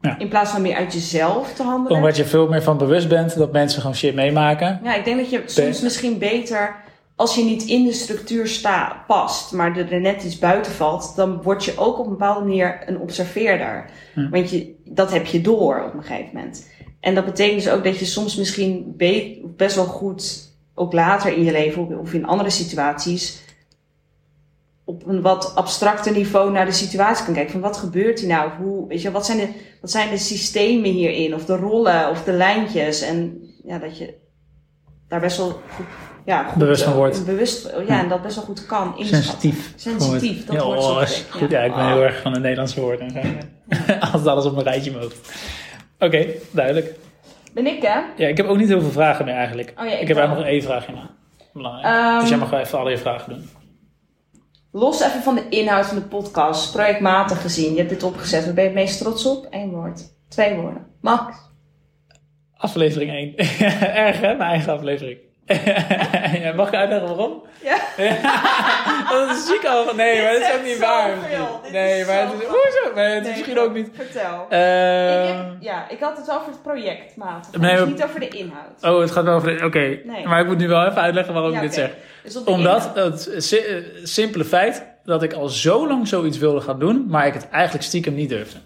Ja. In plaats van meer uit jezelf te handelen. Omdat je veel meer van bewust bent dat mensen gewoon shit meemaken. Ja, ik denk dat je soms misschien beter, als je niet in de structuur past, maar er net iets buiten valt, dan word je ook op een bepaalde manier een observeerder. Hm. Want je, dat heb je door op een gegeven moment. En dat betekent dus ook dat je soms misschien be- best wel goed, ook later in je leven of in andere situaties, op een wat abstracter niveau naar de situatie kan kijken. Van wat gebeurt hier nou? Hoe, weet je, wat, zijn de, wat zijn de systemen hierin? Of de rollen of de lijntjes? En ja, dat je daar best wel goed, ja, goed, Bewust van eh, wordt. Bewust, ja, en dat best wel goed kan inschatten. Sensitief. Sensitief, dat ja, wordt zo oh, goed. Ja, ik ben Oh. heel erg van de Nederlandse woorden. Altijd alles op een rijtje mogen. Oké, duidelijk. Ben ik, hè? Ja, ik heb ook niet heel veel vragen meer eigenlijk. Oh ja, ik ik heb eigenlijk nog één vraagje na. Belangrijk. Ehm, dus jij mag wel even alle je vragen doen. Los even van de inhoud van de podcast, projectmatig gezien. Je hebt dit opgezet. Waar ben je het meest trots op? Eén woord. Twee woorden. Max. Aflevering 1. Erg hè, mijn eigen aflevering. Ja, mag ik uitleggen waarom? Ja. dat is ziek al. Nee, maar dat is ook niet waar. Nee, is maar het is, hoezo? Nee, het is misschien ook niet. Vertel. Ik heb, ja, ik had het wel over het project, maat. Nee, dus we- niet over de inhoud. Oh, het gaat wel over. de- Oké, Nee. maar ik moet nu wel even uitleggen waarom Ja, ik dit zeg. Dus Omdat het eh, simpele feit dat ik al zo lang zoiets wilde gaan doen, maar ik het eigenlijk stiekem niet durfde.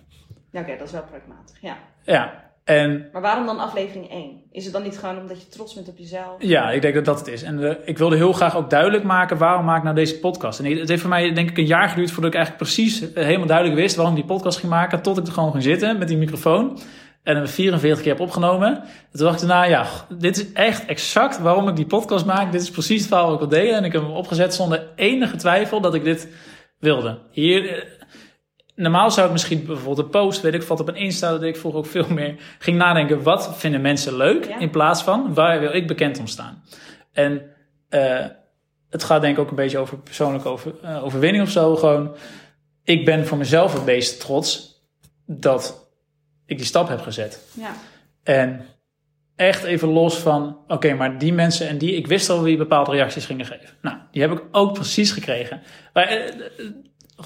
Ja, oké, dat is wel projectmatig. Ja. Ja, en Maar waarom dan aflevering 1? Is het dan niet gewoon omdat je trots bent op jezelf? ja, ik denk dat dat het is. En eh, ik wilde heel graag ook duidelijk maken waarom maak ik nou deze podcast. En het heeft voor mij denk ik een jaar geduurd voordat ik eigenlijk precies eh, helemaal duidelijk wist waarom ik die podcast ging maken. Tot ik er gewoon ging zitten met die microfoon. En hem 44 keer heb opgenomen. En toen dacht ik daarna, ja, dit is echt exact waarom ik die podcast maak. Dit is precies het verhaal wat ik wil delen. En ik heb hem opgezet zonder enige twijfel dat ik dit wilde. Hier, eh, normaal zou ik misschien bijvoorbeeld een post, weet ik wat, op een Insta, dat ik vroeger ook veel meer ging nadenken. Wat vinden mensen leuk? Ja. In plaats van, waar wil ik bekend om staan? En eh, het gaat denk ik ook een beetje over persoonlijke over, eh, overwinning of zo. Gewoon, ik ben voor mezelf het meest trots dat ik die stap heb gezet. Ja. En echt even los van, oké, maar die mensen en die, ik wist al wie bepaalde reacties gingen geven. Nou, die heb ik ook precies gekregen. Maar eh,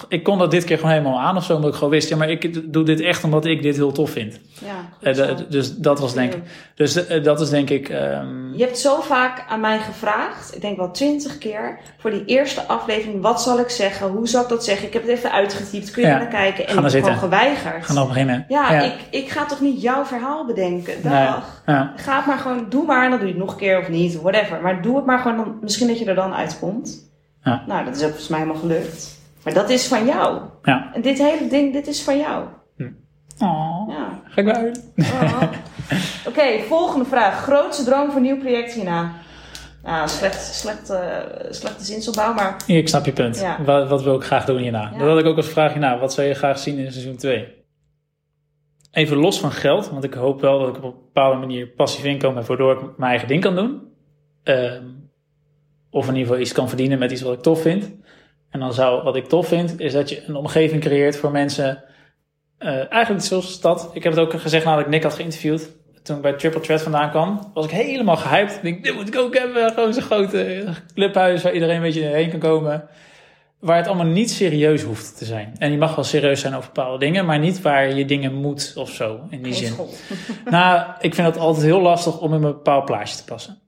ik kon dat dit keer gewoon helemaal aan of zo, omdat ik gewoon wist, ja, maar ik doe dit echt omdat ik dit heel tof vind. ja Eh, dus dat was denk ik, dus eh, dat is denk ik, ehm, Je hebt zo vaak aan mij gevraagd, ik denk wel twintig keer, voor die eerste aflevering, wat zal ik zeggen? Hoe zal ik dat zeggen? Ik heb het even uitgetypt, kun je Ja. naar kijken? En Ga maar ik heb gewoon geweigerd. gaan we beginnen. Ja, Ik, ik ga toch niet jouw verhaal bedenken? Dag. Nee, ja. Ga het maar gewoon, doe maar, en dan doe je het nog een keer of niet, whatever. Maar doe het maar gewoon, dan, misschien dat je er dan uitkomt. Ja. Nou, dat is ook volgens mij helemaal gelukt. Maar dat is van jou. Ja. En dit hele ding, dit is van jou. Oh, Ja. ga ik. Oh. Oké, volgende vraag. Grootste droom voor nieuw project hierna? Nou, slecht, slecht, eh, slechte zinsopbouw, maar Ik snap je punt. Ja. Wat, wat wil ik graag doen hierna? Ja. Dat had ik ook als vraag hierna. Wat zou je graag zien in seizoen 2? Even los van geld, want ik hoop wel dat ik op een bepaalde manier passief inkomen heb, waardoor ik mijn eigen ding kan doen. Ehm, of in ieder geval iets kan verdienen met iets wat ik tof vind. En dan zou, wat ik tof vind, is dat je een omgeving creëert voor mensen. eh, eigenlijk zoals stad. Ik heb het ook gezegd nadat ik Nick had geïnterviewd. Toen ik bij Triple Threat vandaan kwam, was ik helemaal gehyped. Ik denk, dit moet ik ook hebben. Gewoon zo'n grote clubhuis waar iedereen een beetje heen kan komen. Waar het allemaal niet serieus hoeft te zijn. En je mag wel serieus zijn over bepaalde dingen, maar niet waar je dingen moet of zo. In die geen zin. school. Nou, ik vind het altijd heel lastig om in een bepaald plaatje te passen.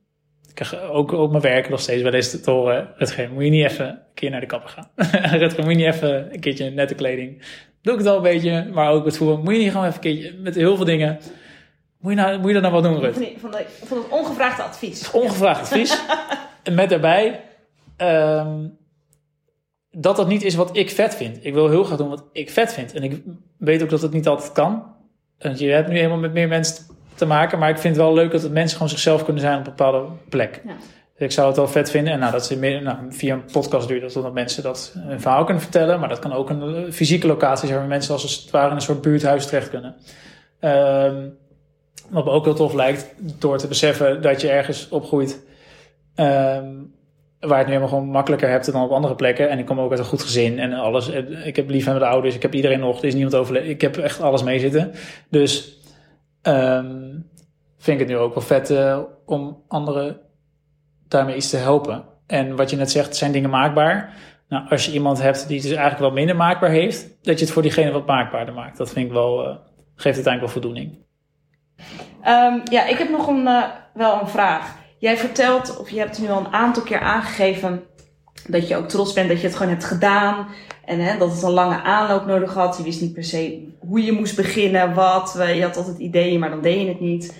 Krijg ook op mijn werk nog steeds wel eens te horen. Rutger, moet je niet even een keer naar de kapper gaan? Rutger, moet je niet even een keertje nette kleding? Doe ik het al een beetje, maar ook met voetbal. Moet je niet gewoon even een keertje, met heel veel dingen. Moet je, nou, moet je dat nou wel doen, Rut? Van, die- van, de, van het ongevraagde advies. Ongevraagd advies. En met daarbij ehm, dat dat niet is wat ik vet vind. Ik wil heel graag doen wat ik vet vind. En ik weet ook dat het niet altijd kan. Want je hebt nu helemaal met meer mensen te maken. Maar ik vind het wel leuk dat mensen gewoon zichzelf kunnen zijn op een bepaalde plek. Ja. Dus ik zou het wel vet vinden. En nou, dat is meer, nou, via een podcast duurt dat totdat mensen dat een verhaal kunnen vertellen. Maar dat kan ook een eh, fysieke locatie zijn waar mensen als het ware in een soort buurthuis terecht kunnen. Ehm, wat me ook heel tof lijkt, door te beseffen dat je ergens opgroeit. ehm, waar je het nu helemaal gewoon makkelijker hebt dan op andere plekken. En ik kom ook uit een goed gezin en alles. Ik heb liefhebbende ouders, ik heb iedereen nog. Er is niemand overleden. Ik heb echt alles mee zitten. Dus ehm, vind ik het nu ook wel vet eh, om anderen daarmee iets te helpen. En wat je net zegt, zijn dingen maakbaar. Nou, als je iemand hebt die het dus eigenlijk wel minder maakbaar heeft, dat je het voor diegene wat maakbaarder maakt. Dat vind ik wel, uh, geeft uiteindelijk wel voldoening. Um, ja, ik heb nog een, uh, wel een vraag. Jij vertelt, of je hebt nu al een aantal keer aangegeven, dat je ook trots bent dat je het gewoon hebt gedaan. En hè, dat het een lange aanloop nodig had. Je wist niet per se hoe je moest beginnen, wat. Je had altijd ideeën, maar dan deed je het niet.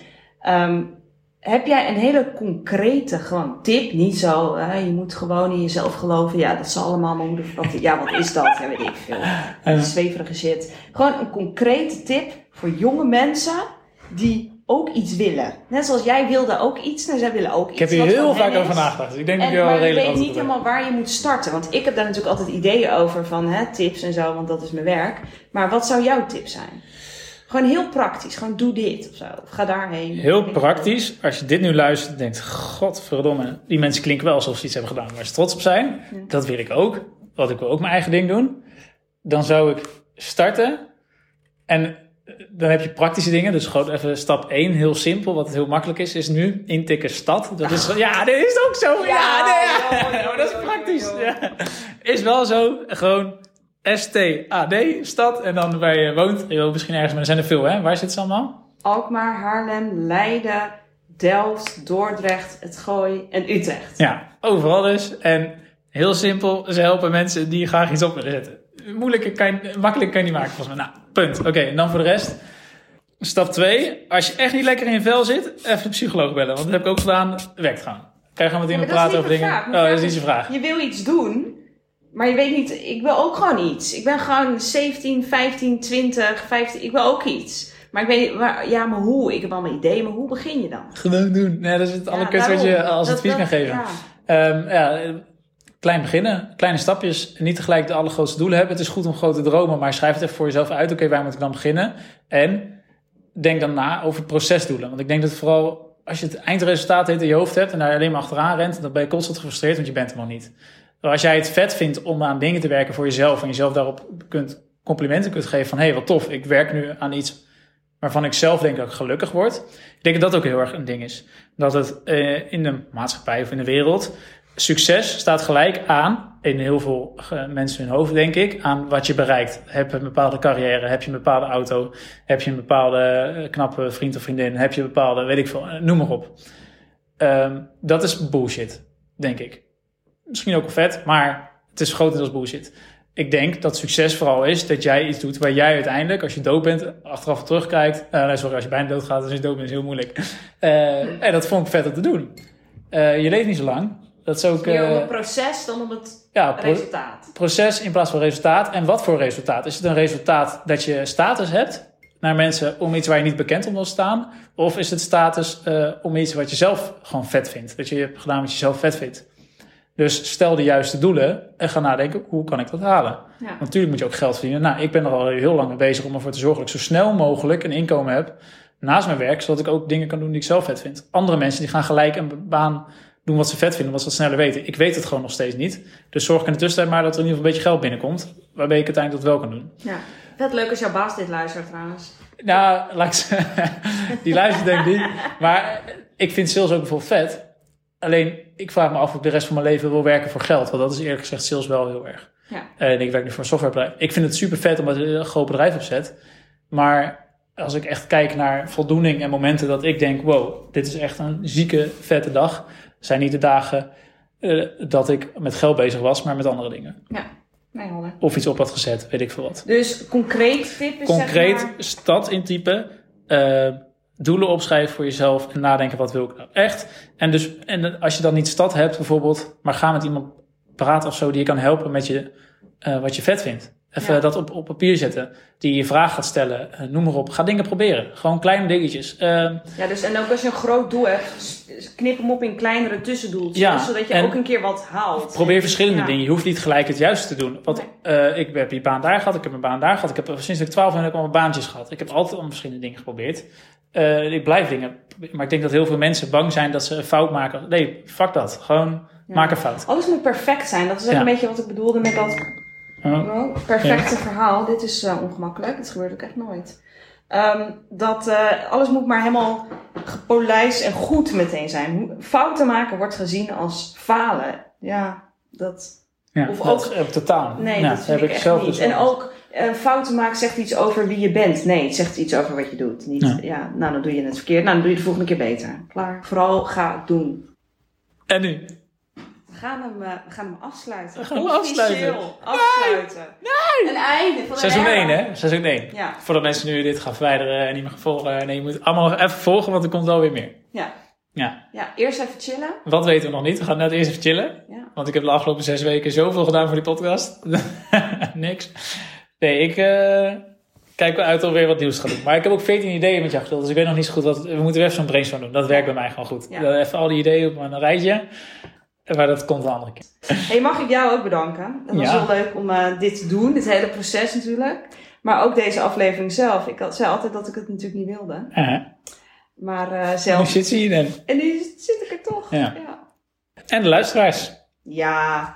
Um, heb jij een hele concrete gewoon tip? Niet zo, hè, je moet gewoon in jezelf geloven. Ja, dat zal allemaal mijn moeder verwachten. Ja, wat is dat? Ja, weet ik veel. Een zweverige shit. Gewoon een concrete tip voor jonge mensen die ook iets willen. Net zoals jij wilde ook iets, en zij willen ook iets. Ik heb hier heel vaak over nagedacht. Dus ik denk dat je wel redelijk Maar ik weet niet helemaal waar je moet starten. Want ik heb daar natuurlijk altijd ideeën over van hè, tips en zo, want dat is mijn werk. Maar wat zou jouw tip zijn? Gewoon heel praktisch. Gewoon doe dit of zo. Of ga daarheen. Heel praktisch. Als je dit nu luistert en denkt, godverdomme, die mensen klinken wel alsof ze iets hebben gedaan waar ze trots op zijn. Dat wil ik ook. Want ik wil ook mijn eigen ding doen. Dan zou ik starten. En dan heb je praktische dingen. Dus gewoon even stap 1, heel simpel. Wat heel makkelijk is, is nu intikken stad. Dat is, ja, dat is ook zo. Ja, nee, ja. dat is praktisch. Ja. Is wel zo. Gewoon S-T-A-D, stad. En dan waar je woont. Je woont misschien ergens, maar er zijn er veel, hè? Waar zit ze allemaal? Alkmaar, Haarlem, Leiden, Delft, Dordrecht, Het Gooi en Utrecht. Ja, overal dus. En heel simpel, ze helpen mensen die graag iets op willen zetten. Moeilijker kan je, makkelijk kan je niet maken volgens mij. Nou, punt. Oké, en dan voor de rest. Stap 2. Als je echt niet lekker in je vel zit, even een psycholoog bellen. Want dat heb ik ook gedaan. Werkt gewoon. Kan je gaan met iemand praten over dingen? Vraag. Oh, dat is niet je vraag. Je wil iets doen. Maar je weet niet, ik wil ook gewoon iets. Ik ben gewoon 17, 15, 20, 15, ik wil ook iets. Maar ik weet niet, maar, ja, maar hoe? Ik heb allemaal ideeën, maar hoe begin je dan? Gewoon doen. Nee, dat is het ja, allerkutste wat je als advies kan geven. Ja. Um, ja, klein beginnen, kleine stapjes. En niet tegelijk de allergrootste doelen hebben. Het is goed om grote dromen, maar schrijf het even voor jezelf uit. Oké, waar moet ik dan beginnen? En denk dan na over procesdoelen. Want ik denk dat vooral als je het eindresultaat in je hoofd hebt en daar alleen maar achteraan rent, dan ben je constant gefrustreerd, want je bent er nog niet. Als jij het vet vindt om aan dingen te werken voor jezelf en jezelf daarop kunt complimenten kunt geven van hé, hey, wat tof, ik werk nu aan iets waarvan ik zelf denk dat ik gelukkig word. Ik denk dat dat ook heel erg een ding is. Dat het uh, in de maatschappij of in de wereld, succes staat gelijk aan, in heel veel uh, mensen hun hoofd denk ik, aan wat je bereikt. Heb je een bepaalde carrière, heb je een bepaalde auto, heb je een bepaalde uh, knappe vriend of vriendin, heb je een bepaalde, weet ik veel, noem maar op. Um, dat is bullshit, denk ik misschien ook wel vet, maar het is grotendeels bullshit. Ik denk dat succes vooral is dat jij iets doet waar jij uiteindelijk, als je dood bent, achteraf terugkijkt. Sorry, als je bijna dood gaat, als je dood bent, is heel moeilijk. En dat vond ik vet om te doen. Je leeft niet zo lang. Dat is ook. Meer om het proces dan om het ja, pro resultaat. Proces in plaats van resultaat. En wat voor resultaat? Is het een resultaat dat je status hebt naar mensen om iets waar je niet bekend om wil staan? Of is het status om iets wat je zelf gewoon vet vindt? Dat je hebt gedaan wat je zelf vet vindt? Dus stel de juiste doelen en ga nadenken, hoe kan ik dat halen? Ja. Natuurlijk moet je ook geld verdienen. Nou, ik ben er al heel lang mee bezig om ervoor te zorgen dat ik zo snel mogelijk een inkomen heb naast mijn werk, zodat ik ook dingen kan doen die ik zelf vet vind. Andere mensen die gaan gelijk een baan doen wat ze vet vinden, wat ze sneller weten. Ik weet het gewoon nog steeds niet. Dus zorg in de tussentijd maar dat er in ieder geval een beetje geld binnenkomt, waarbij ik uiteindelijk dat wel kan doen. Ja, vet leuk als jouw baas dit luistert trouwens. Nou, die luistert denk ik niet. Maar ik vind sales ook bijvoorbeeld vet. Alleen, ik vraag me af of ik de rest van mijn leven wil werken voor geld. Want dat is eerlijk gezegd sales wel heel erg. Ja. En ik werk nu voor een softwarebedrijf. Ik vind het super vet omdat je een groot bedrijf opzet. Maar als ik echt kijk naar voldoening en momenten dat ik denk... wow, dit is echt een zieke, vette dag. Zijn niet de dagen uh, dat ik met geld bezig was, maar met andere dingen. Ja. Nee, of iets op had gezet, weet ik veel wat. Dus concreet tip is Concreet zeg maar... stad intypen. Uh, doelen opschrijven voor jezelf en nadenken wat wil ik nou echt. En, dus, en als je dan niet stad hebt bijvoorbeeld, maar ga met iemand praten of zo die je kan helpen met je, uh, wat je vet vindt. Even ja. dat op, op papier zetten. Die je vraag gaat stellen. Uh, noem maar op. Ga dingen proberen. Gewoon kleine dingetjes. Uh, ja, dus en ook als je een groot doel hebt, knip hem op in kleinere tussendoeltjes. Ja, zodat je ook een keer wat haalt. Probeer verschillende ja. dingen. Je hoeft niet gelijk het juiste te doen. Want nee. uh, ik heb die baan daar gehad. Ik heb mijn baan daar gehad. Ik heb sinds ik 12 ben heb ik al baantjes gehad. Ik heb altijd al verschillende dingen geprobeerd. Uh, ik blijf dingen. Maar ik denk dat heel veel mensen bang zijn dat ze een fout maken. Nee, fuck dat. Gewoon ja. maak een fout. Alles moet perfect zijn. Dat is ook een beetje wat ik bedoelde met dat oh. perfecte verhaal. Dit is uh, ongemakkelijk. Het gebeurt ook echt nooit. Um, dat uh, alles moet maar helemaal gepolijst en goed meteen zijn. Fouten maken wordt gezien als falen. Ja, dat... Ja, Of dat ook- heb totaal. Nee, Ja, dat heb ik echt zelf niet. dus En ook eh, fouten maken zegt iets over wie je bent. Nee, het zegt iets over wat je doet. Niet, Ja. ja. nou dan doe je het verkeerd. Nou, dan doe je het de volgende keer beter. Klaar. Vooral ga doen. En nu? We gaan hem, eh, we gaan hem afsluiten. We gaan hem Officieel Afsluiten. Nee! Een einde van een Seizoen era. 1, hè? Seizoen 1. Ja, Voordat mensen nu dit gaan verwijderen en niet meer gaan volgen. Nee, je moet allemaal nog even volgen, want er komt wel weer meer. ja. Ja. Ja, eerst even chillen. Wat weten we nog niet? We gaan net eerst even chillen. Ja. Want ik heb de afgelopen zes weken zoveel gedaan voor die podcast. Niks. Nee, ik eh, kijk wel uit om weer wat nieuws te gaan doen. Maar ik heb ook 14 ideeën met jou gedeeld. Dus ik weet nog niet zo goed wat... We moeten weer even zo'n brainstorm doen. Dat werkt bij mij gewoon goed. Ja. Dan Even al die ideeën op een rijtje. Maar dat komt een andere keer. Hey, mag ik jou ook bedanken? Het was Ja. heel leuk om eh, dit te doen. Dit hele proces natuurlijk. Maar ook deze aflevering zelf. Ik had, zei altijd dat ik het natuurlijk niet wilde. Maar eh, nu zelf... zit ze hier dan. En nu zit ik er toch. Ja. ja. En de luisteraars. Ja,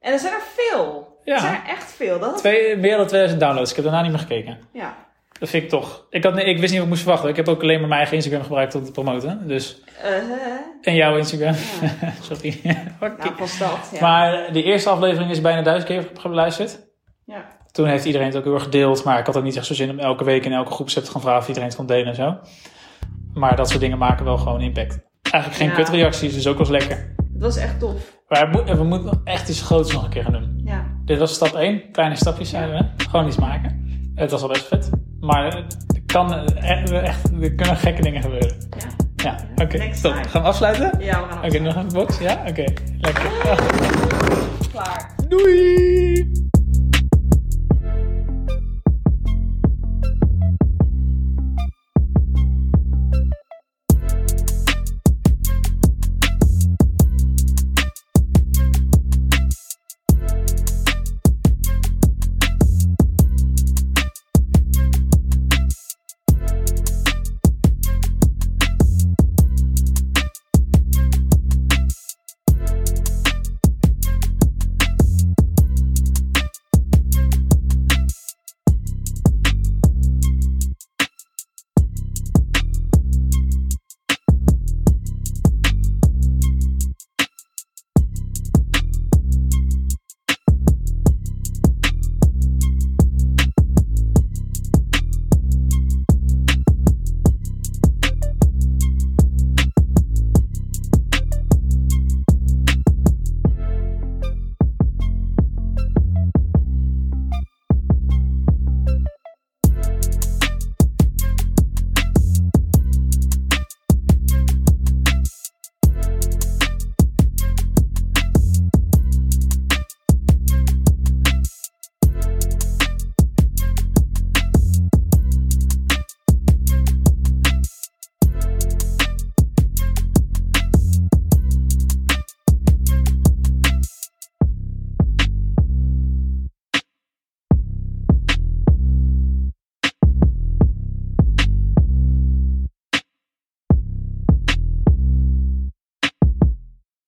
en er zijn er veel. Ja. Er zijn er echt veel. Dat, Twee, meer dan 2000 downloads. Ik heb daarna niet meer gekeken. ja. Dat vind ik toch. Ik, had, ik wist niet wat ik moest verwachten. Ik heb ook alleen maar mijn eigen Instagram gebruikt om te promoten. Dus, Eh, en jouw Instagram. ja. Sorry. Oké. Nou, stad. Ja. Maar de eerste aflevering is bijna duizend keer geluisterd. ja. Toen heeft iedereen het ook heel erg gedeeld. Maar ik had ook niet echt zo zin om elke week in elke groepset te gaan vragen of iedereen het kon delen en zo. Maar dat soort dingen maken wel gewoon impact. Eigenlijk geen Ja. kutreacties, dus ook wel lekker. Het was echt tof. Maar we, moeten- echt iets groots nog een keer gaan doen. Ja. Dit was stap 1. Kleine stapjes zeiden we. Gewoon iets maken. Het was al best vet. Maar het kan eh, echt, echt, er kunnen gekke dingen gebeuren. Ja. Ja, oké. Next Top. time. Gaan we afsluiten? Ja, we gaan Oké, nog een box? Ja? Oké. Lekker. Klaar. Doei!